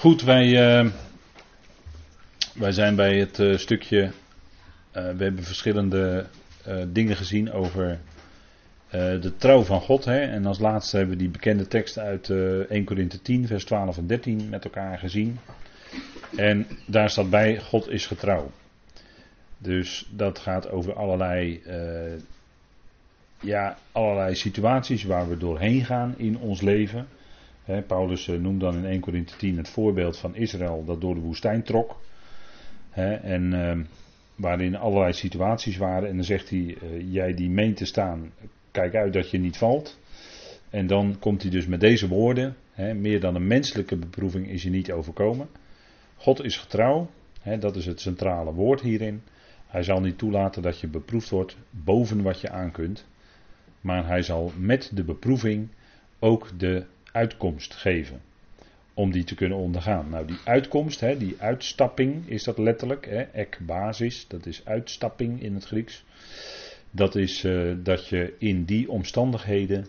Goed, wij, uh, wij zijn bij het uh, stukje. Uh, we hebben verschillende dingen gezien over de trouw van God. Hè? En als laatste hebben we die bekende tekst uit 1 Korinthe 10, vers 12 en 13 met elkaar gezien. En daar staat bij: God is getrouw. Dus dat gaat over allerlei, ja, allerlei situaties waar we doorheen gaan in ons leven. Paulus eh, noemt dan in 1 Corinthië 10 het voorbeeld van Israël dat door de woestijn trok. en ehm, waarin allerlei situaties waren. En dan zegt hij, eh, jij die meent te staan, kijk uit dat je niet valt. En dan komt hij dus met deze woorden, meer dan een menselijke beproeving is je niet overkomen. God is getrouw, dat is het centrale woord hierin. Hij zal niet toelaten dat je beproefd wordt boven wat je aan kunt. Maar hij zal met de beproeving ook de uitkomst geven. Om die te kunnen ondergaan. Nou, die uitkomst, hè, die uitstapping is dat letterlijk. Hè, ek basis, dat is uitstapping in het Grieks. Dat is uh, dat je in die omstandigheden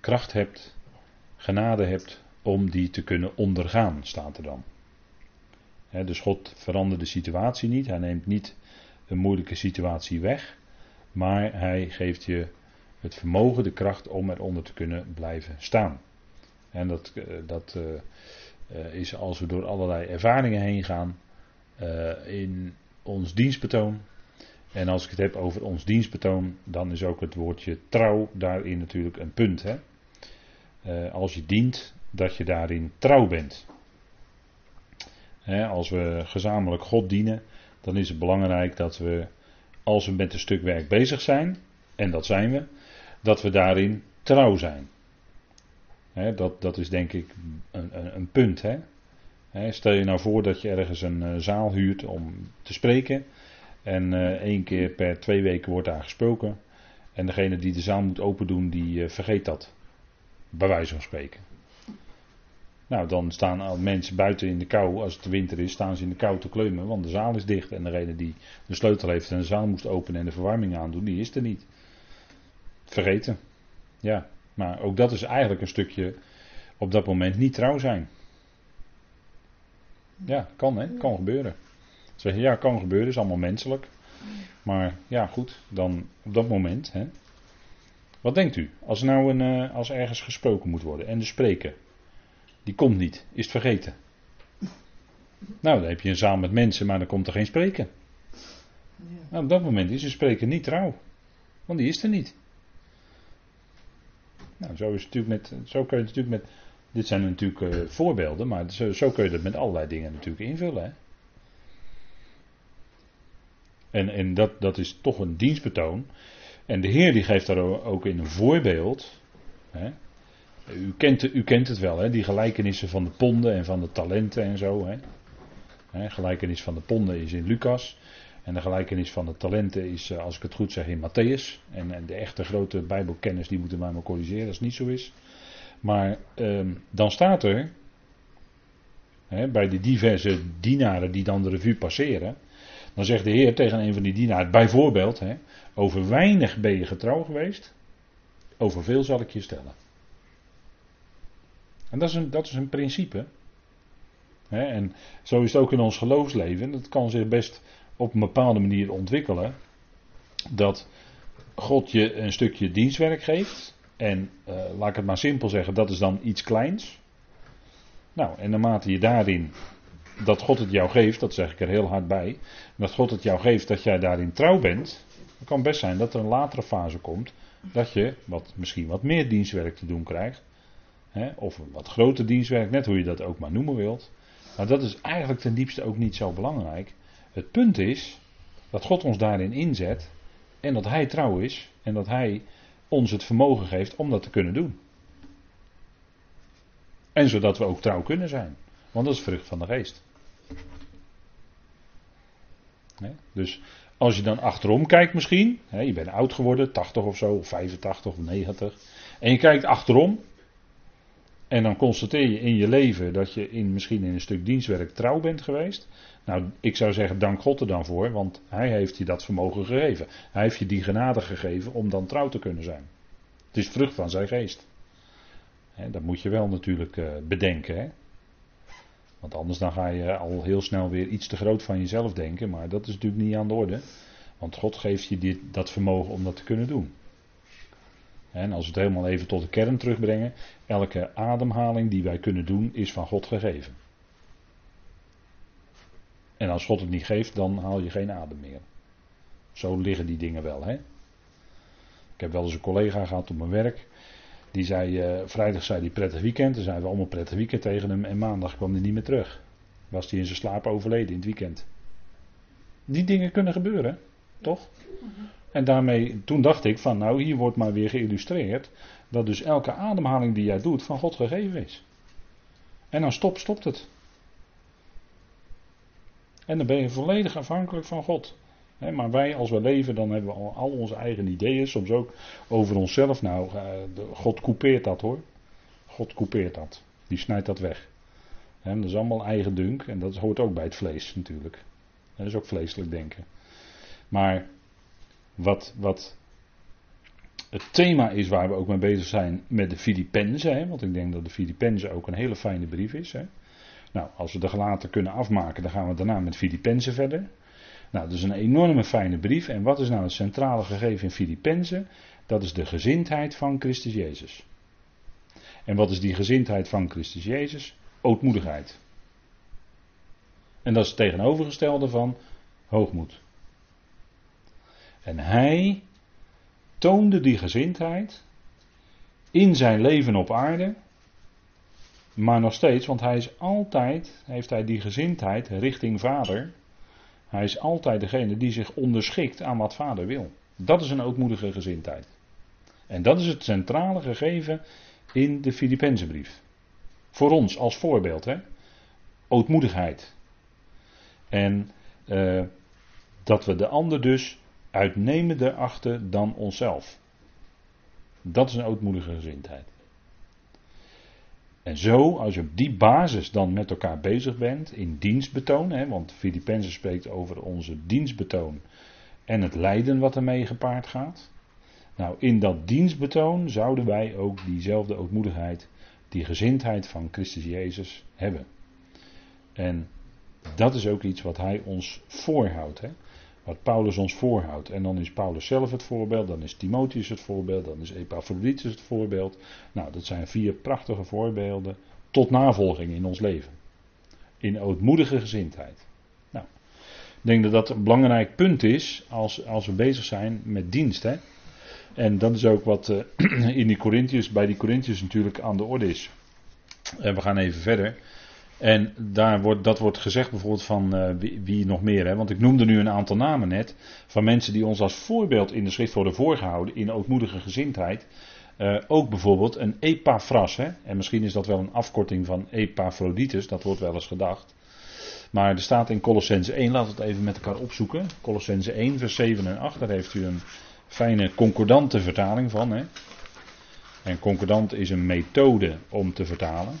kracht hebt, genade hebt om die te kunnen ondergaan, staat er dan. dus God verandert de situatie niet. Hij neemt niet een moeilijke situatie weg. Maar hij geeft je het vermogen, de kracht om eronder te kunnen blijven staan. En dat, eh, dat eh, eh, is als we door allerlei ervaringen heen gaan in ons dienstbetoon. En als ik het heb over ons dienstbetoon, dan is ook het woordje trouw daarin natuurlijk een punt. Hè? als je dient, dat je daarin trouw bent. als we gezamenlijk God dienen, dan is het belangrijk dat we, als we met een stuk werk bezig zijn, en dat zijn we, dat we daarin trouw zijn dat, dat is denk ik een, een, punt. stel je nou voor dat je ergens een uh, zaal huurt om te spreken. En uh, één keer per twee weken wordt daar gesproken. En degene die de zaal moet open doen, die uh, vergeet dat. Bij wijze van spreken. Nou, dan staan mensen buiten in de kou, als het winter is, staan ze in de kou te kleumen, want de zaal is dicht. En degene die de sleutel heeft en de zaal moest openen en de verwarming aandoen, die is er niet. Vergeten. Ja, maar ook dat is eigenlijk een stukje op dat moment niet trouw zijn. Ja, kan hè, kan gebeuren. Zeg je, ja, kan gebeuren, is allemaal menselijk. Maar ja, goed, dan op dat moment. Hè. Wat denkt u? Als, nou een, uh, als ergens gesproken moet worden en de spreker, die komt niet, is het vergeten. Nou, dan heb je een zaal met mensen, maar dan komt er geen spreker. Nou, op dat moment is een spreker niet trouw. Want die is er niet. Nou, zo, is natuurlijk met, zo kun je het natuurlijk met. Dit zijn natuurlijk uh, voorbeelden, maar zo, zo, kun je dat met allerlei dingen natuurlijk invullen. Hè? En, en dat, dat is toch een dienstbetoon. En de Heer die geeft daar ook in een voorbeeld. Hè? U, kent, u kent het wel, hè? die gelijkenissen van de ponden en van de talenten en zo. Hè? Hè, gelijkenis van de ponden is in Lucas. En de gelijkenis van de talenten is, eh, als ik het goed zeg, in Matthäus. En, en de echte grote Bijbelkennis die moeten wij maar corrigeren als het niet zo is. Maar ehm, dan staat er, hè, bij de diverse dienaren die dan de revue passeren. Dan zegt de Heer tegen een van die dienaren, bijvoorbeeld, hè, over weinig ben je getrouw geweest, over veel zal ik je stellen. En dat is een, dat is een principe. En zo is het ook in ons geloofsleven. Dat kan zich best op een bepaalde manier ontwikkelen. Dat God je een stukje dienstwerk geeft. En uh, laat ik het maar simpel zeggen, dat is dan iets kleins. Nou, en naarmate je daarin dat God het jou geeft, dat zeg ik er heel hard bij, dat God het jou geeft dat jij daarin trouw bent, kan best zijn dat er een latere fase komt dat je wat, misschien wat meer dienstwerk te doen krijgt. Hè, of een wat groter dienstwerk, net hoe je dat ook maar noemen wilt. Maar dat is eigenlijk ten diepste ook niet zo belangrijk. Het punt is dat God ons daarin inzet en dat Hij trouw is en dat Hij ons het vermogen geeft om dat te kunnen doen. En zodat we ook trouw kunnen zijn, want dat is vrucht van de geest. Dus als je dan achterom kijkt misschien, je bent oud geworden, 80 of zo, of 85 of 90, en je kijkt achterom, en dan constateer je in je leven dat je in, misschien in een stuk dienstwerk trouw bent geweest. Nou, ik zou zeggen, dank God er dan voor, want Hij heeft je dat vermogen gegeven. Hij heeft je die genade gegeven om dan trouw te kunnen zijn. Het is vrucht van zijn geest. dat moet je wel natuurlijk uh, bedenken. Hè? Want anders dan ga je al heel snel weer iets te groot van jezelf denken. Maar dat is natuurlijk niet aan de orde. Want God geeft je dit, dat vermogen om dat te kunnen doen. En als we het helemaal even tot de kern terugbrengen. Elke ademhaling die wij kunnen doen is van God gegeven. En als God het niet geeft, dan haal je geen adem meer. Zo liggen die dingen wel. Hè? Ik heb wel eens een collega gehad op mijn werk. Die zei, uh, vrijdag zei hij prettig weekend. Dan zeiden we allemaal prettig weekend tegen hem. En maandag kwam hij niet meer terug. Was hij in zijn slaap overleden in het weekend. Die dingen kunnen gebeuren, toch? En daarmee, toen dacht ik van, nou hier wordt maar weer geïllustreerd. Dat dus elke ademhaling die jij doet van God gegeven is. En dan stop, stopt het. En dan ben je volledig afhankelijk van God maar wij, als we leven, dan hebben we al, onze eigen ideeën, soms ook over onszelf. Nou, uh, God coupeert dat hoor. God coupeert dat. Die snijdt dat weg. dat is allemaal eigen dunk en dat hoort ook bij het vlees natuurlijk. Dat is ook vleeselijk denken. Maar wat, wat het thema is waar we ook mee bezig zijn met de Filippenzen, want ik denk dat de Filippenzen ook een hele fijne brief is. Nou, als we de gelaten kunnen afmaken, dan gaan we daarna met Filippenzen verder. Nou, dat is een enorme fijne brief. En wat is nou het centrale gegeven in Filippenzen? Dat is de gezindheid van Christus Jezus. En wat is die gezindheid van Christus Jezus? Ootmoedigheid. En dat is het tegenovergestelde van hoogmoed. En hij toonde die gezindheid in zijn leven op aarde, maar nog steeds, want hij is altijd, heeft hij die gezindheid richting Vader, hij is altijd degene die zich onderschikt aan wat vader wil. Dat is een ootmoedige gezindheid. En dat is het centrale gegeven in de Filippenzenbrief. Voor ons als voorbeeld, hè? Ootmoedigheid. En uh, dat we de ander dus uitnemender achten dan onszelf. Dat is een ootmoedige gezindheid. En zo, als je op die basis dan met elkaar bezig bent, in dienstbetoon, hè, want Filippenzen spreekt over onze dienstbetoon en het lijden wat ermee gepaard gaat. Nou, in dat dienstbetoon zouden wij ook diezelfde ootmoedigheid, die gezindheid van Christus Jezus hebben. En dat is ook iets wat hij ons voorhoudt. Hè? Wat Paulus ons voorhoudt. En dan is Paulus zelf het voorbeeld, dan is Timotheus het voorbeeld, dan is Epaphroditus het voorbeeld. Nou, dat zijn vier prachtige voorbeelden tot navolging in ons leven. In ootmoedige gezindheid. Nou, ik denk dat dat een belangrijk punt is als, als we bezig zijn met dienst. Hè? En dat is ook wat uh, in die bij die Corinthiërs natuurlijk aan de orde is. En we gaan even verder. En daar wordt, dat wordt gezegd bijvoorbeeld van uh, wie, nog meer. Hè? Want ik noemde nu een aantal namen net. Van mensen die ons als voorbeeld in de schrift worden voorgehouden. In ootmoedige gezindheid. Uh, ook bijvoorbeeld een Epaphras. Hè? En misschien is dat wel een afkorting van Epaphroditus. Dat wordt wel eens gedacht. Maar er staat in Colossense 1. Laten we het even met elkaar opzoeken. Colossense 1 vers 7 en 8. Daar heeft u een fijne concordante vertaling van. Hè? En concordant is een methode om te vertalen.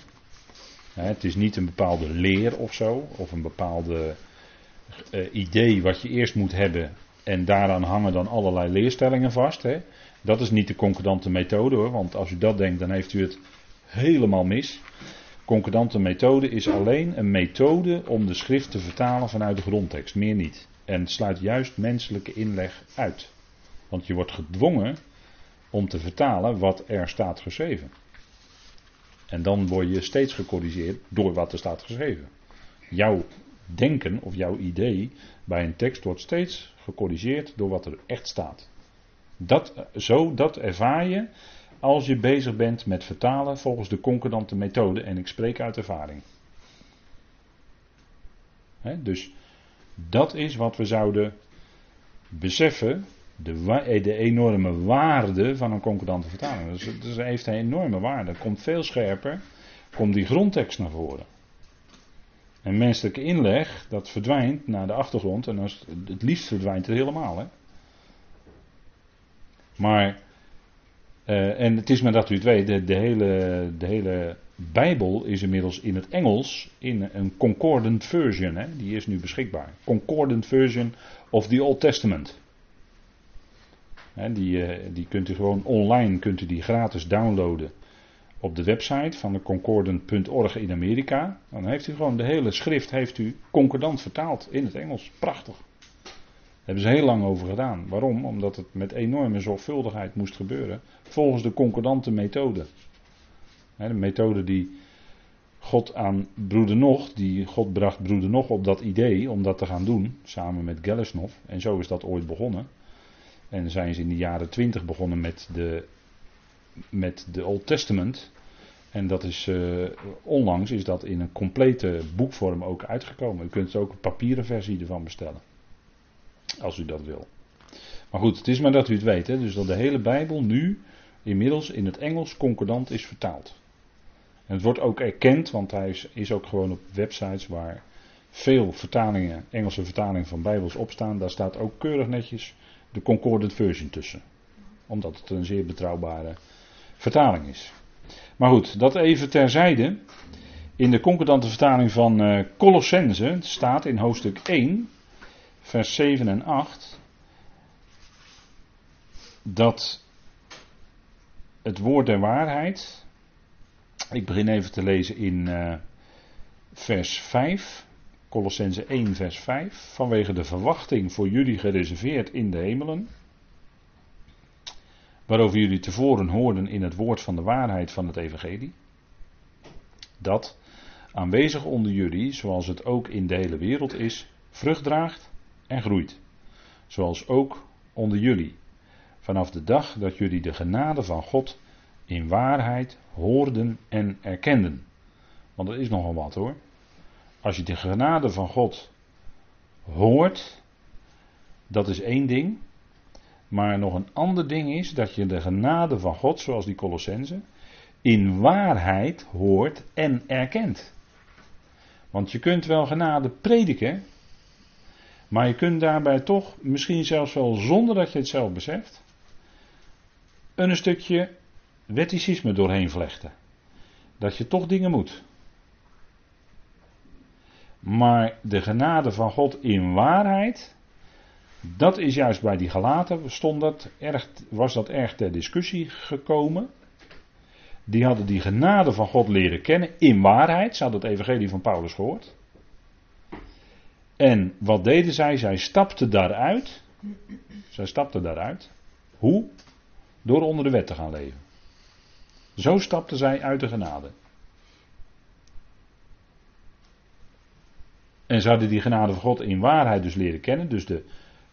Het is niet een bepaalde leer of zo, of een bepaalde uh, idee wat je eerst moet hebben en daaraan hangen dan allerlei leerstellingen vast. Dat is niet de concordante methode hoor, want als u dat denkt dan heeft u het helemaal mis. Concordante methode is alleen een methode om de schrift te vertalen vanuit de grondtekst, meer niet. En sluit juist menselijke inleg uit. Want je wordt gedwongen om te vertalen wat er staat geschreven. En dan word je steeds gecorrigeerd door wat er staat geschreven. Jouw denken of jouw idee bij een tekst wordt steeds gecorrigeerd door wat er echt staat. Dat, zo, dat ervaar je als je bezig bent met vertalen volgens de concordante methode. En ik spreek uit ervaring. dus dat is wat we zouden beseffen de, eh, de, enorme waarde van een concordante vertaling. Dus, heeft een enorme waarde. Komt veel scherper, komt die grondtekst naar voren. En menselijke inleg, dat verdwijnt naar de achtergrond en als, het liefst verdwijnt het helemaal. Hè? Maar, uh, en het is maar dat u het weet, de, de, hele, de hele Bijbel is inmiddels in het Engels in een concordant version. Hè? Die is nu beschikbaar. Concordant version of the Old Testament die, eh, die kunt u gewoon online kunt u die gratis downloaden op de website van de concordant.org in Amerika. Dan heeft u gewoon de hele schrift heeft u concordant vertaald in het Engels. Prachtig. Daar hebben ze heel lang over gedaan. Waarom? Omdat het met enorme zorgvuldigheid moest gebeuren. Volgens de concordante methode. De methode die God aan broeder Nog, die God bracht broeder Nog op dat idee om dat te gaan doen, samen met Gelesnov. En zo is dat ooit begonnen. En zijn ze in de jaren twintig begonnen met de, met de Old Testament. En dat is, uh, onlangs is dat in een complete boekvorm ook uitgekomen. U kunt ook een papieren versie ervan bestellen. Als u dat wil. Maar goed, het is maar dat u het weet. Hè? Dus dat de hele Bijbel nu inmiddels in het Engels concordant is vertaald. En het wordt ook erkend, want hij is, is ook gewoon op websites waar veel vertalingen, Engelse vertalingen van Bijbels opstaan. Daar staat ook keurig netjes de Concordant Version tussen. Omdat het een zeer betrouwbare vertaling is. Maar goed, dat even terzijde. In de concordante vertaling van uh, Colossense staat in hoofdstuk 1, vers 7 en 8, dat het woord der waarheid, ik begin even te lezen in uh, vers 5, Colossense 1, vers 5, vanwege de verwachting voor jullie gereserveerd in de hemelen, waarover jullie tevoren hoorden in het woord van de waarheid van het Evangelie, dat aanwezig onder jullie, zoals het ook in de hele wereld is, vrucht draagt en groeit. Zoals ook onder jullie, vanaf de dag dat jullie de genade van God in waarheid hoorden en erkenden. Want dat is nogal wat hoor. Als je de genade van God hoort, dat is één ding. Maar nog een ander ding is dat je de genade van God, zoals die Colossense, in waarheid hoort en erkent. Want je kunt wel genade prediken, maar je kunt daarbij toch, misschien zelfs wel zonder dat je het zelf beseft, een stukje wetticisme doorheen vlechten. Dat je toch dingen moet. Maar de genade van God in waarheid, dat is juist bij die gelaten, stond dat erg, was dat erg ter discussie gekomen. Die hadden die genade van God leren kennen in waarheid. Ze hadden het evangelie van Paulus gehoord. En wat deden zij? Zij stapten daaruit. Zij stapten daaruit. Hoe? Door onder de wet te gaan leven. Zo stapten zij uit de genade. En ze hadden die genade van God in waarheid dus leren kennen. Dus de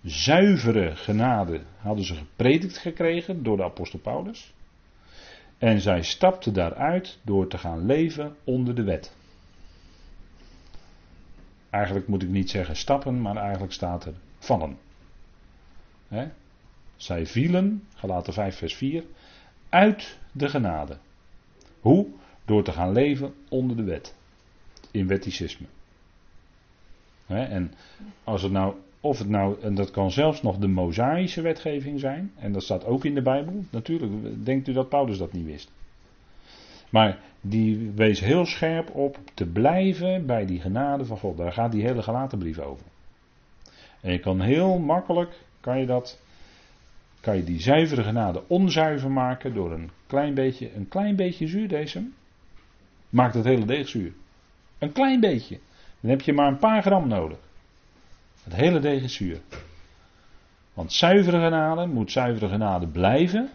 zuivere genade hadden ze gepredikt gekregen door de apostel Paulus. En zij stapten daaruit door te gaan leven onder de wet. Eigenlijk moet ik niet zeggen stappen, maar eigenlijk staat er vallen. Zij vielen, gelaten 5 vers 4, uit de genade. Hoe? Door te gaan leven onder de wet. In wetticisme en als het nou, of het nou, en dat kan zelfs nog de Mosaïsche wetgeving zijn, en dat staat ook in de Bijbel, natuurlijk, denkt u dat Paulus dat niet wist. Maar die wees heel scherp op te blijven bij die genade van God. Daar gaat die hele gelaten brief over. En je kan heel makkelijk, kan je dat, kan je die zuivere genade onzuiver maken door een klein beetje, een klein beetje zuurdesem. Maakt het hele deeg zuur. Een klein beetje. Dan heb je maar een paar gram nodig. Het hele deeg is zuur. Want zuivere genade moet zuivere genade blijven.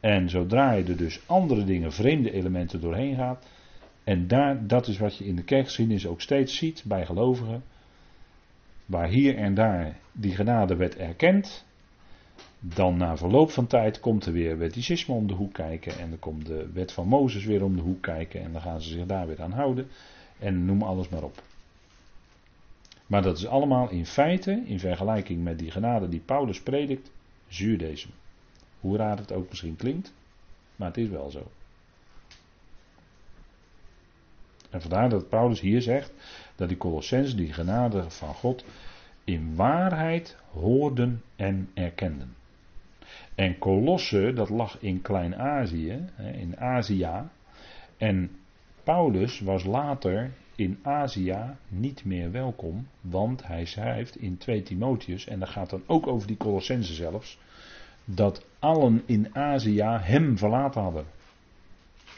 En zodra je er dus andere dingen, vreemde elementen doorheen gaat. En daar, dat is wat je in de kerkgeschiedenis ook steeds ziet bij gelovigen. Waar hier en daar die genade werd erkend. Dan na verloop van tijd komt er weer wetticisme om de hoek kijken. En dan komt de wet van Mozes weer om de hoek kijken. En dan gaan ze zich daar weer aan houden. En noem alles maar op. Maar dat is allemaal in feite, in vergelijking met die genade die Paulus predikt, zuurdesem. Hoe raar het ook misschien klinkt, maar het is wel zo. En vandaar dat Paulus hier zegt dat die Colossens die genade van God in waarheid hoorden en erkenden. En Colosse, dat lag in Klein-Azië, in Azië. En Paulus was later in Azië niet meer welkom, want hij schrijft in 2 Timotheus, en dat gaat dan ook over die Colossense zelfs, dat allen in Azië hem verlaten hadden.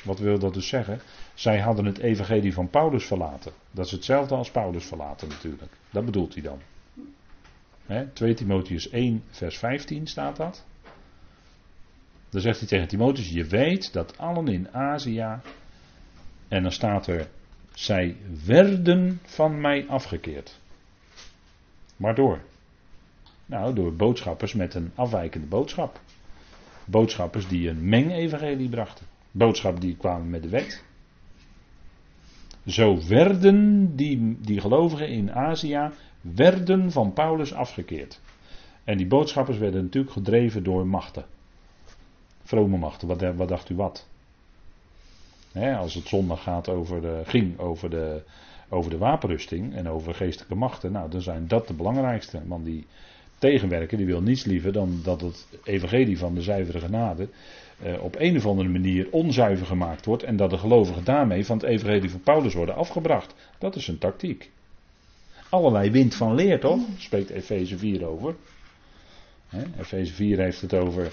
Wat wil dat dus zeggen? Zij hadden het evangelie van Paulus verlaten. Dat is hetzelfde als Paulus verlaten natuurlijk. Dat bedoelt hij dan. He, 2 Timotheus 1, vers 15 staat dat. Dan zegt hij tegen Timotheus: Je weet dat allen in Azië. En dan staat er: Zij werden van mij afgekeerd. Waardoor? Nou, door boodschappers met een afwijkende boodschap. Boodschappers die een meng-evangelie brachten. Boodschappen die kwamen met de wet. Zo werden die, die gelovigen in Azië werden van Paulus afgekeerd. En die boodschappers werden natuurlijk gedreven door machten. Vrome machten, wat, wat dacht u wat? Als het zondag gaat over de, ging over de, over de wapenrusting en over geestelijke machten, nou dan zijn dat de belangrijkste. Want die tegenwerken, die wil niets liever dan dat het evangelie van de zuivere genade eh, op een of andere manier onzuiver gemaakt wordt en dat de gelovigen daarmee van het evangelie van Paulus worden afgebracht. Dat is een tactiek. Allerlei wind van leer, toch? Spreekt Efeze 4 over. Efeze 4 heeft het over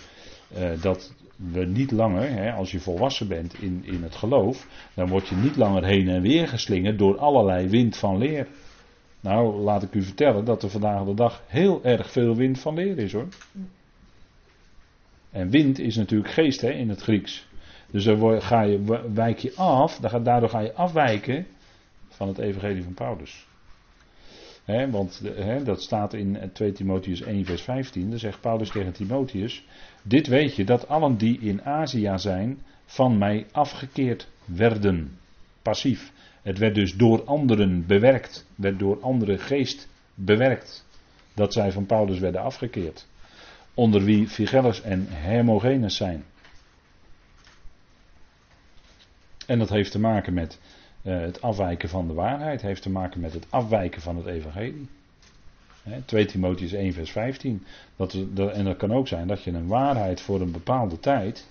uh, dat we niet langer, hè, als je volwassen bent in, in het geloof, dan word je niet langer heen en weer geslingerd door allerlei wind van leer. Nou, laat ik u vertellen dat er vandaag de dag heel erg veel wind van leer is hoor. En wind is natuurlijk geest hè, in het Grieks. Dus dan ga je, wijk je af, daardoor ga je afwijken van het evangelie van Paulus. want dat staat in 2 Timotheus 1 vers 15. Dan zegt Paulus tegen Timotheus, dit weet je dat allen die in Azië zijn van mij afgekeerd werden. Passief. Het werd dus door anderen bewerkt, werd door andere geest bewerkt, dat zij van Paulus werden afgekeerd. Onder wie Figelus en Hermogenes zijn. En dat heeft te maken met uh, het afwijken van de waarheid, heeft te maken met het afwijken van het evangelie. 2 Timotheus 1 vers 15. Dat, en dat kan ook zijn dat je een waarheid voor een bepaalde tijd,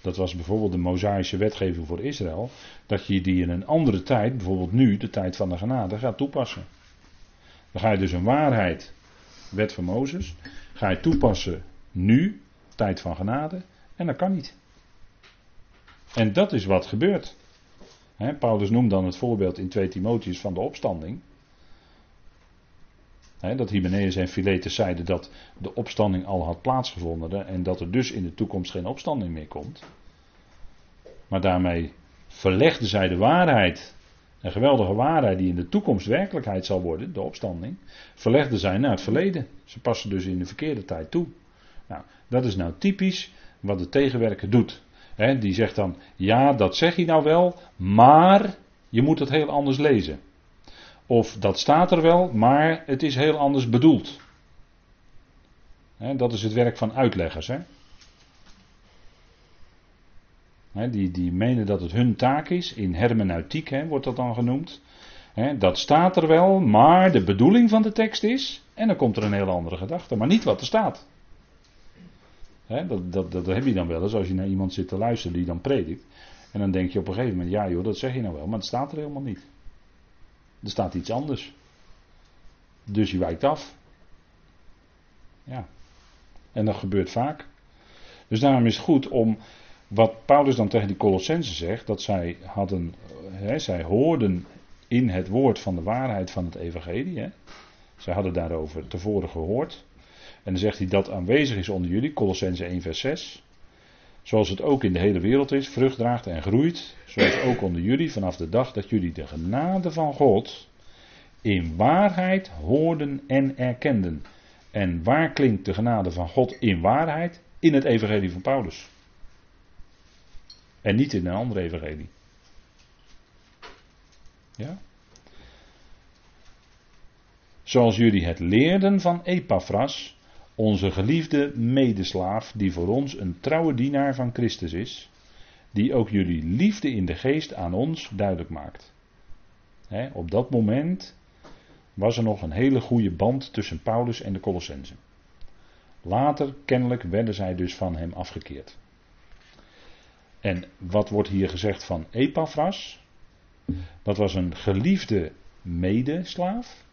dat was bijvoorbeeld de Mosaïsche wetgeving voor Israël, dat je die in een andere tijd, bijvoorbeeld nu, de tijd van de genade, gaat toepassen. Dan ga je dus een waarheid, wet van Mozes, ga je toepassen nu, tijd van genade, en dat kan niet. En dat is wat gebeurt. Paulus noemt dan het voorbeeld in 2 Timotheus van de opstanding. Dat Hymenaeus en Philetus zeiden dat de opstanding al had plaatsgevonden en dat er dus in de toekomst geen opstanding meer komt. Maar daarmee verlegden zij de waarheid, een geweldige waarheid die in de toekomst werkelijkheid zal worden, de opstanding, verlegden zij naar het verleden. Ze passen dus in de verkeerde tijd toe. Nou, dat is nou typisch wat de tegenwerker doet. die zegt dan, ja, dat zeg je nou wel, maar je moet het heel anders lezen. Of dat staat er wel, maar het is heel anders bedoeld. dat is het werk van uitleggers. Hè? die, die menen dat het hun taak is, in hermeneutiek wordt dat dan genoemd. dat staat er wel, maar de bedoeling van de tekst is, en dan komt er een hele andere gedachte, maar niet wat er staat. dat, dat, dat heb je dan wel eens als je naar iemand zit te luisteren die dan predikt. En dan denk je op een gegeven moment, ja joh, dat zeg je nou wel, maar het staat er helemaal niet. Er staat iets anders. Dus je wijkt af. Ja. En dat gebeurt vaak. Dus daarom is het goed om wat Paulus dan tegen die Colossensen zegt, dat zij hadden, hè, zij hoorden in het woord van de waarheid van het evangelie. Hè. Zij hadden daarover tevoren gehoord. En dan zegt hij dat aanwezig is onder jullie, Colossense 1 vers 6. Zoals het ook in de hele wereld is, vrucht draagt en groeit. Zoals ook onder jullie vanaf de dag dat jullie de genade van God in waarheid hoorden en erkenden. En waar klinkt de genade van God in waarheid? In het evangelie van Paulus. En niet in een andere evangelie. Ja? Zoals jullie het leerden van Epaphras, onze geliefde medeslaaf, die voor ons een trouwe dienaar van Christus is, die ook jullie liefde in de geest aan ons duidelijk maakt. op dat moment was er nog een hele goede band tussen Paulus en de Colossensen. Later, kennelijk, werden zij dus van hem afgekeerd. En wat wordt hier gezegd van Epaphras? Dat was een geliefde medeslaaf.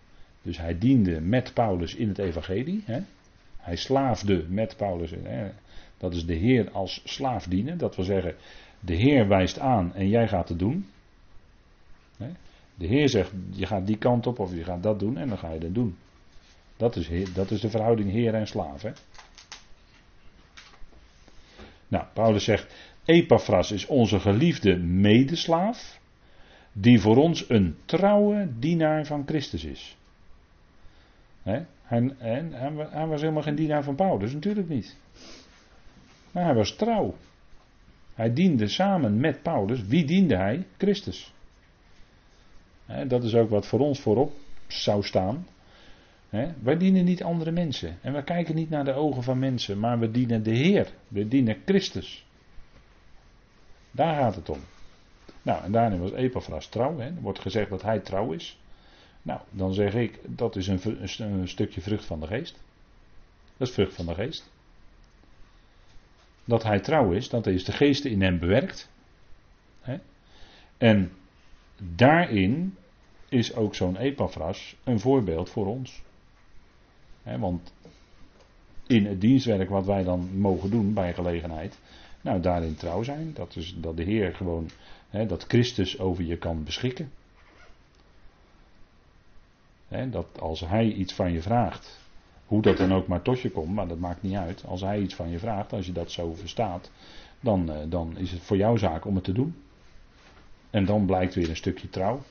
Dus hij diende met Paulus in het evangelie. Hè? Hij slaafde met Paulus. Hè. Dat is de Heer als slaaf dienen. Dat wil zeggen, de Heer wijst aan en jij gaat het doen. De Heer zegt, je gaat die kant op of je gaat dat doen en dan ga je dat doen. Dat is, dat is de verhouding Heer en slaaf. Hè? Nou, Paulus zegt, Epaphras is onze geliefde medeslaaf, die voor ons een trouwe dienaar van Christus is. Hij, hij, hij, was helemaal geen dienaar van Paulus, natuurlijk niet. Maar hij was trouw. Hij diende samen met Paulus. Wie diende hij? Christus. Dat is ook wat voor ons voorop zou staan. Wij dienen niet andere mensen. En we kijken niet naar de ogen van mensen, maar we dienen de Heer. We dienen Christus. Daar gaat het om. Nou, en daarin was Epaphras trouw. Hè. Er wordt gezegd dat hij trouw is. Nou, dan zeg ik, dat is een, een, stukje vrucht van de geest. Dat is vrucht van de geest. Dat hij trouw is, dat is de geest in hem bewerkt. Hè. En daarin is ook zo'n Epaphras een voorbeeld voor ons. want in het dienstwerk wat wij dan mogen doen bij gelegenheid, nou daarin trouw zijn, dat is dat de Heer gewoon, dat Christus over je kan beschikken. Dat als Hij iets van je vraagt, hoe dat dan ook maar tot je komt, maar dat maakt niet uit. Als Hij iets van je vraagt, als je dat zo verstaat, dan, eh, dan is het voor jouw zaak om het te doen. En dan blijkt weer een stukje trouw.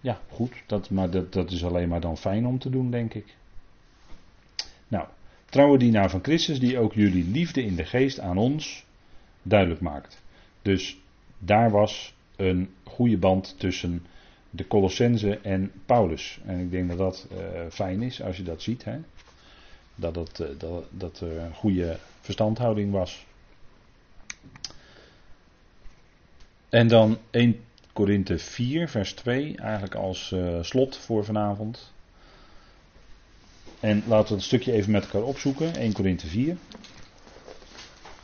Ja, goed, dat, maar dat, dat is alleen maar dan fijn om te doen, denk ik. Nou, trouwe dienaar van Christus, die ook jullie liefde in de geest aan ons duidelijk maakt. Dus daar was een goede band tussen de Colossense en Paulus. En ik denk dat dat uh, fijn is als je dat ziet. Hè? Dat, uh, dat, dat er een goede verstandhouding was. En dan 1 Korinthe 4, vers 2, eigenlijk als uh, slot voor vanavond. En laten we het stukje even met elkaar opzoeken, 1 Korinthe 4.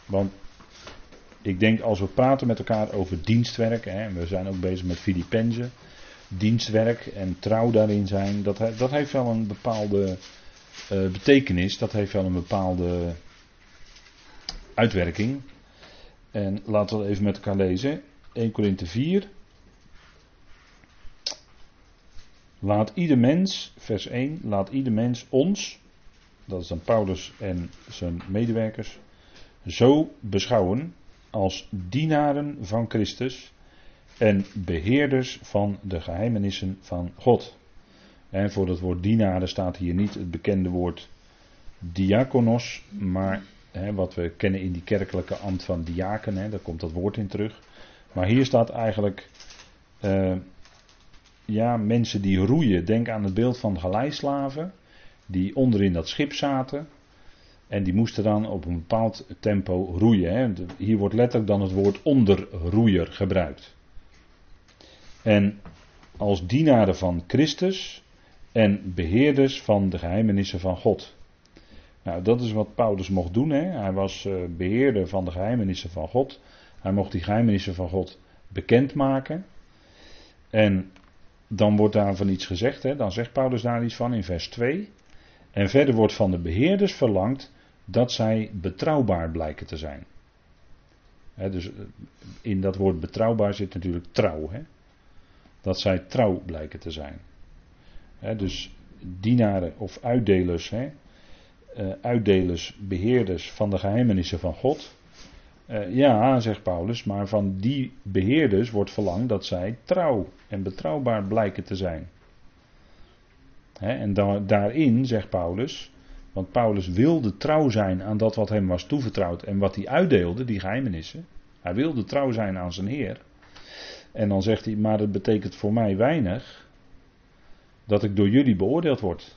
Want ik denk als we praten met elkaar over dienstwerk, hè, en we zijn ook bezig met Filippenzen, dienstwerk en trouw daarin zijn, dat, dat heeft wel een bepaalde uh, betekenis, dat heeft wel een bepaalde uitwerking. En laten we even met elkaar lezen. 1 Korinthe 4. Laat ieder mens, vers 1, laat ieder mens ons, dat is dan Paulus en zijn medewerkers, zo beschouwen als dienaren van Christus en beheerders van de geheimenissen van God. En voor het woord dienaren staat hier niet het bekende woord diakonos, maar hè, wat we kennen in die kerkelijke ambt van diaken, hè, daar komt dat woord in terug. Maar hier staat eigenlijk uh, ja, mensen die roeien. Denk aan het beeld van galeislaven die onderin dat schip zaten. En die moesten dan op een bepaald tempo roeien. Hè. Hier wordt letterlijk dan het woord onderroeier gebruikt. En als dienaren van Christus en beheerders van de geheimenissen van God. Nou, dat is wat Paulus mocht doen. Hè. Hij was uh, beheerder van de geheimenissen van God. Hij mocht die geheimenissen van God bekendmaken. En dan wordt daarvan iets gezegd, hè? dan zegt Paulus daar iets van in vers 2. En verder wordt van de beheerders verlangd dat zij betrouwbaar blijken te zijn. dus eh, in dat woord betrouwbaar zit natuurlijk trouw. Hè? Dat zij trouw blijken te zijn. dus dienaren of uitdelers, hè? Uh, uitdelers, beheerders van de geheimenissen van God. Uh, ja, zegt Paulus, maar van die beheerders wordt verlangd dat zij trouw en betrouwbaar blijken te zijn. en da daarin, zegt Paulus, want Paulus wilde trouw zijn aan dat wat hem was toevertrouwd en wat hij uitdeelde, die geheimenissen. Hij wilde trouw zijn aan zijn Heer. En dan zegt hij, maar het betekent voor mij weinig dat ik door jullie beoordeeld word.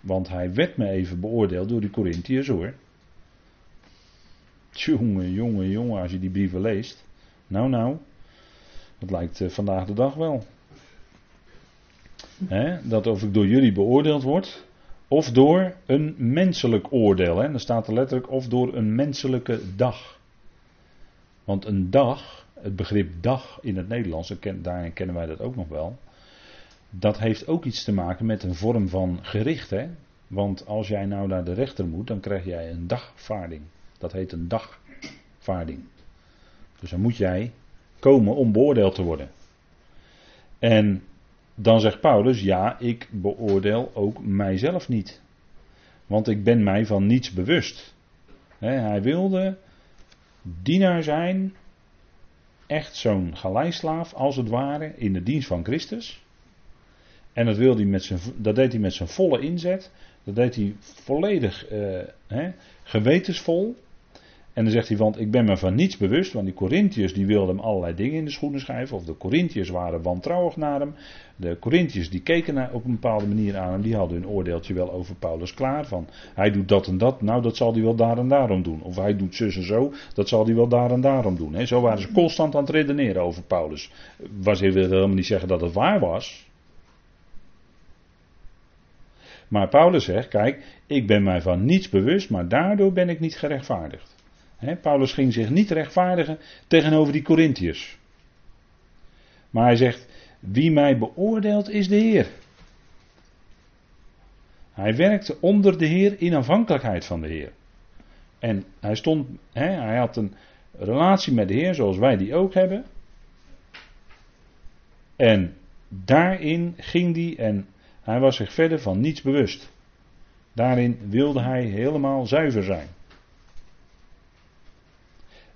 Want hij werd me even beoordeeld door die Corinthiërs hoor. Jongen, jongen, jongen, als je die brieven leest. Nou, nou. Dat lijkt eh, vandaag de dag wel. dat of ik door jullie beoordeeld word. Of door een menselijk oordeel. He, dan staat er letterlijk of door een menselijke dag. Want een dag, het begrip dag in het Nederlands, daarin kennen wij dat ook nog wel. Dat heeft ook iets te maken met een vorm van gericht. Hè? Want als jij nou naar de rechter moet, dan krijg jij een dagvaarding. Dat heet een dagvaarding. Dus dan moet jij komen om beoordeeld te worden. En dan zegt Paulus, ja, ik beoordeel ook mijzelf niet. Want ik ben mij van niets bewust. hij wilde dienaar zijn, echt zo'n galeislaaf als het ware, in de dienst van Christus. En dat, wilde hij met zijn, dat deed hij met zijn volle inzet. Dat deed hij volledig uh, gewetensvol. En dan zegt hij, want ik ben me van niets bewust, want die Corinthiërs die wilden hem allerlei dingen in de schoenen schrijven, of de Corinthiërs waren wantrouwig naar hem. De Corinthiërs die keken naar, op een bepaalde manier aan hem, die hadden hun oordeeltje wel over Paulus klaar, van hij doet dat en dat, nou dat zal hij wel daar en daarom doen. Of hij doet zus en zo, dat zal hij wel daar en daarom doen. He, zo waren ze constant aan het redeneren over Paulus. Was wil helemaal niet zeggen dat het waar was. Maar Paulus zegt, kijk, ik ben mij van niets bewust, maar daardoor ben ik niet gerechtvaardigd. Paulus ging zich niet rechtvaardigen tegenover die Corinthiërs. Maar hij zegt, wie mij beoordeelt is de Heer. Hij werkte onder de Heer in afhankelijkheid van de Heer. En hij stond, hij had een relatie met de Heer zoals wij die ook hebben. En daarin ging hij en hij was zich verder van niets bewust. Daarin wilde hij helemaal zuiver zijn.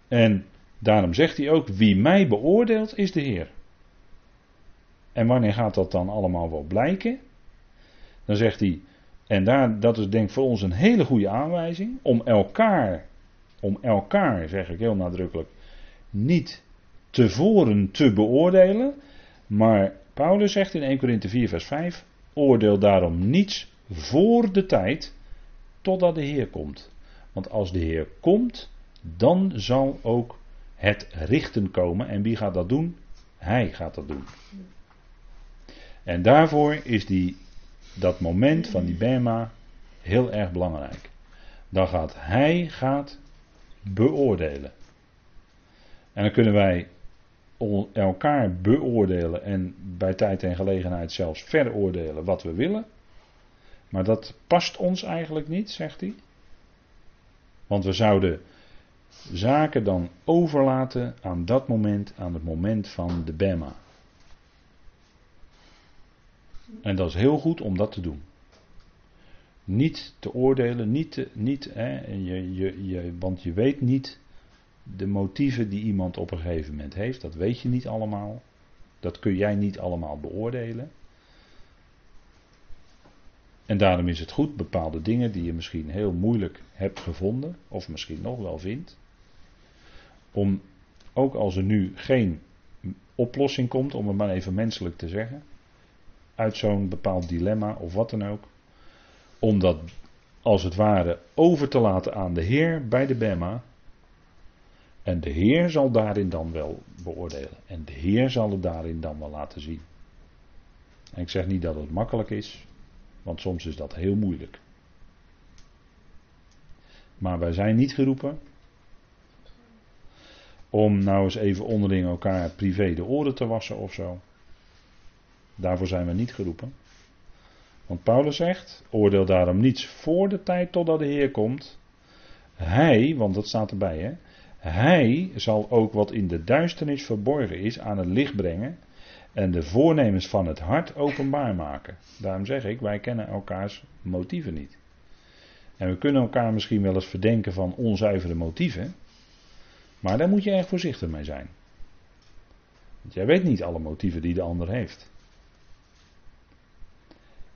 En daarom zegt hij ook: Wie mij beoordeelt is de Heer. En wanneer gaat dat dan allemaal wel blijken? Dan zegt hij, en daar, dat is denk ik voor ons een hele goede aanwijzing, om elkaar, om elkaar, zeg ik heel nadrukkelijk, niet tevoren te beoordelen. Maar Paulus zegt in 1 Corinthië 4, vers 5, oordeel daarom niets voor de tijd, totdat de Heer komt. Want als de Heer komt, dan zal ook het richten komen. En wie gaat dat doen? Hij gaat dat doen. En daarvoor is die, dat moment van die Bema heel erg belangrijk. Dan gaat hij gaat beoordelen. En dan kunnen wij elkaar beoordelen en bij tijd en gelegenheid zelfs veroordelen wat we willen. Maar dat past ons eigenlijk niet, zegt hij. Want we zouden zaken dan overlaten aan dat moment, aan het moment van de Bema. En dat is heel goed om dat te doen. Niet te oordelen, niet, te, niet hè, je, je, je, want je weet niet de motieven die iemand op een gegeven moment heeft. Dat weet je niet allemaal. Dat kun jij niet allemaal beoordelen. En daarom is het goed bepaalde dingen die je misschien heel moeilijk hebt gevonden, of misschien nog wel vindt, om, ook als er nu geen oplossing komt, om het maar even menselijk te zeggen, uit zo'n bepaald dilemma of wat dan ook, om dat als het ware over te laten aan de Heer bij de Bema. En de Heer zal daarin dan wel beoordelen. En de Heer zal het daarin dan wel laten zien. En ik zeg niet dat het makkelijk is, want soms is dat heel moeilijk. Maar wij zijn niet geroepen om nou eens even onderling elkaar privé de oren te wassen of zo. Daarvoor zijn we niet geroepen. Want Paulus zegt: oordeel daarom niets voor de tijd totdat de Heer komt. Hij, want dat staat erbij, hè. Hij zal ook wat in de duisternis verborgen is aan het licht brengen en de voornemens van het hart openbaar maken. Daarom zeg ik, wij kennen elkaars motieven niet. En we kunnen elkaar misschien wel eens verdenken van onzuivere motieven. Maar daar moet je erg voorzichtig mee zijn. Want jij weet niet alle motieven die de ander heeft.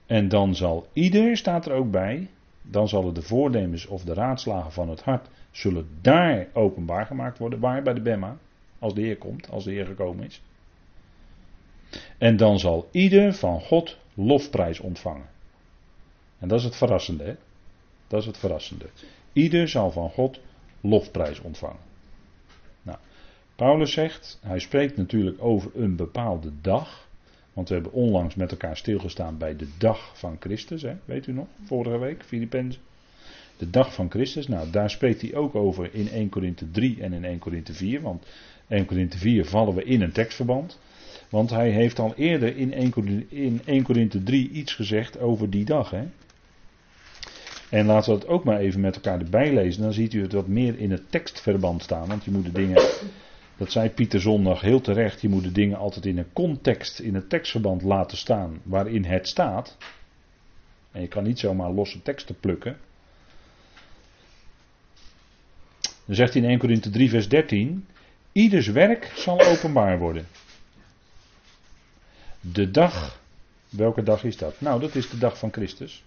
En dan zal ieder, staat er ook bij, dan zullen de voornemens of de raadslagen van het hart, zullen daar openbaar gemaakt worden. Waar? Bij de Bemma. Als de Heer komt, als de Heer gekomen is. En dan zal ieder van God lofprijs ontvangen. En dat is het verrassende, hè? Dat is het verrassende. Ieder zal van God lofprijs ontvangen. Paulus zegt, hij spreekt natuurlijk over een bepaalde dag. Want we hebben onlangs met elkaar stilgestaan bij de dag van Christus. Hè? Weet u nog? Vorige week, Filippenzen. De dag van Christus. Nou, daar spreekt hij ook over in 1 Korinthe 3 en in 1 Korinthe 4. Want 1 Korinthe 4 vallen we in een tekstverband. Want hij heeft al eerder in 1 Korinthe, in 1 Korinthe 3 iets gezegd over die dag. Hè? En laten we het ook maar even met elkaar erbij lezen. Dan ziet u het wat meer in het tekstverband staan. Want je moet de dingen, dat zei Pieter Zondag heel terecht, je moet de dingen altijd in een context, in het tekstverband laten staan waarin het staat. En je kan niet zomaar losse teksten plukken. Dan zegt hij in 1 Corinthië 3 vers 13, ieders werk zal openbaar worden. De dag, welke dag is dat? Nou, dat is de dag van Christus.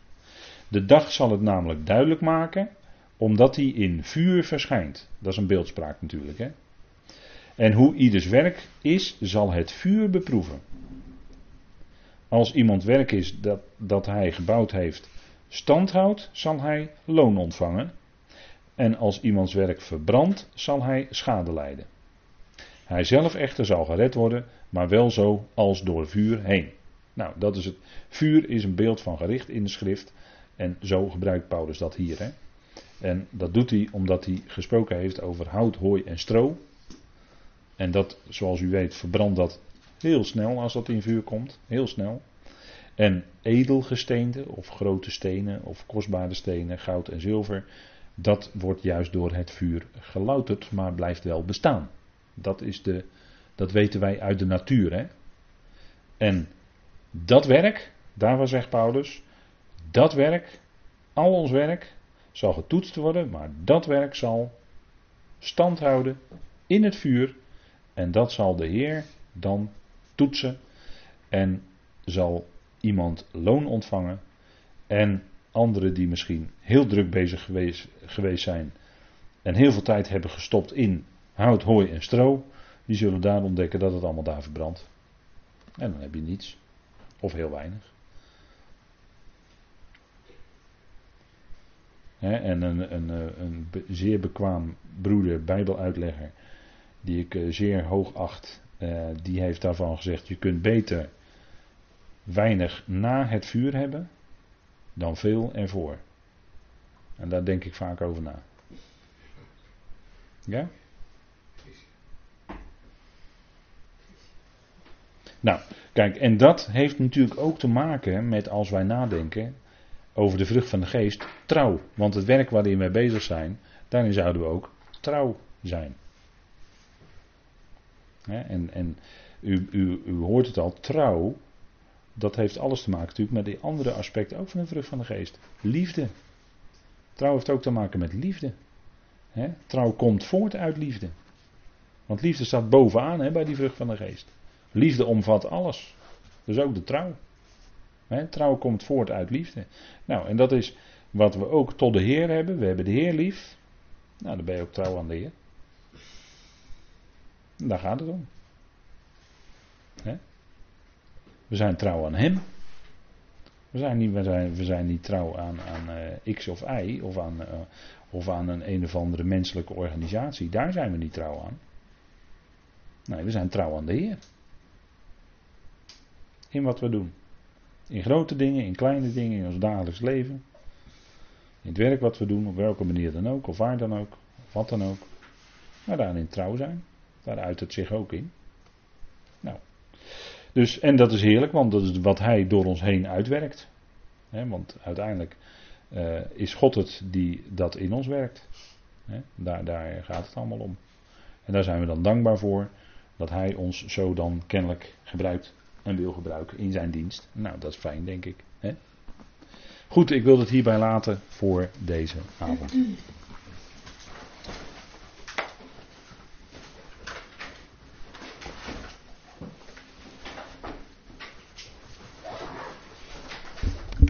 De dag zal het namelijk duidelijk maken, omdat hij in vuur verschijnt. Dat is een beeldspraak natuurlijk. Hè? En hoe ieders werk is, zal het vuur beproeven. Als iemand werk is dat, dat hij gebouwd heeft, standhoudt, zal hij loon ontvangen. En als iemands werk verbrandt, zal hij schade lijden. Hij zelf echter zal gered worden, maar wel zo als door vuur heen. Nou, dat is het. Vuur is een beeld van gericht in de schrift. En zo gebruikt Paulus dat hier. Hè? En dat doet hij omdat hij gesproken heeft over hout, hooi en stro. En dat, zoals u weet, verbrandt dat heel snel als dat in vuur komt. Heel snel. En edelgesteente, of grote stenen, of kostbare stenen, goud en zilver, dat wordt juist door het vuur gelouterd, maar blijft wel bestaan. Dat, is de, dat weten wij uit de natuur. Hè? En dat werk, daarvan zegt Paulus, dat werk, al ons werk, zal getoetst worden, maar dat werk zal stand houden in het vuur. En dat zal de Heer dan toetsen en zal iemand loon ontvangen. En anderen die misschien heel druk bezig geweest, geweest zijn en heel veel tijd hebben gestopt in hout, hooi en stro, die zullen daar ontdekken dat het allemaal daar verbrandt. En dan heb je niets. Of heel weinig. en een, een, een, zeer bekwaam broeder, bijbeluitlegger, die ik eh, zeer hoog acht, eh, die heeft daarvan gezegd, je kunt beter weinig na het vuur hebben dan veel ervoor. En daar denk ik vaak over na. Ja? Nou, kijk, en dat heeft natuurlijk ook te maken met als wij nadenken over de vrucht van de geest, trouw. Want het werk waarin wij bezig zijn, daarin zouden we ook trouw zijn. En en u, u, u hoort het al, trouw, dat heeft alles te maken natuurlijk met die andere aspecten ook van de vrucht van de geest. Liefde. Trouw heeft ook te maken met liefde. trouw komt voort uit liefde. Want liefde staat bovenaan bij die vrucht van de geest. Liefde omvat alles. Dus ook de trouw. trouw komt voort uit liefde. Nou, en dat is wat we ook tot de Heer hebben. We hebben de Heer lief. Nou, dan ben je ook trouw aan de Heer. Daar gaat het om. We zijn trouw aan Hem. We zijn niet, we zijn, we zijn niet trouw aan, aan uh, X of Y of aan, uh, of aan een een of andere menselijke organisatie. Daar zijn we niet trouw aan. Nee, we zijn trouw aan de Heer in wat we doen. In grote dingen, in kleine dingen, in ons dagelijks leven. In het werk wat we doen, op welke manier dan ook, of waar dan ook, of wat dan ook. Maar daarin trouw zijn. Daar uit het zich ook in. Nou. Dus, en dat is heerlijk, want dat is wat hij door ons heen uitwerkt. want uiteindelijk uh, is God het die dat in ons werkt. daar, daar gaat het allemaal om. En daar zijn we dan dankbaar voor dat hij ons zo dan kennelijk gebruikt en wil gebruiken in zijn dienst. Nou, dat is fijn, denk ik. Goed, ik wil het hierbij laten voor deze avond.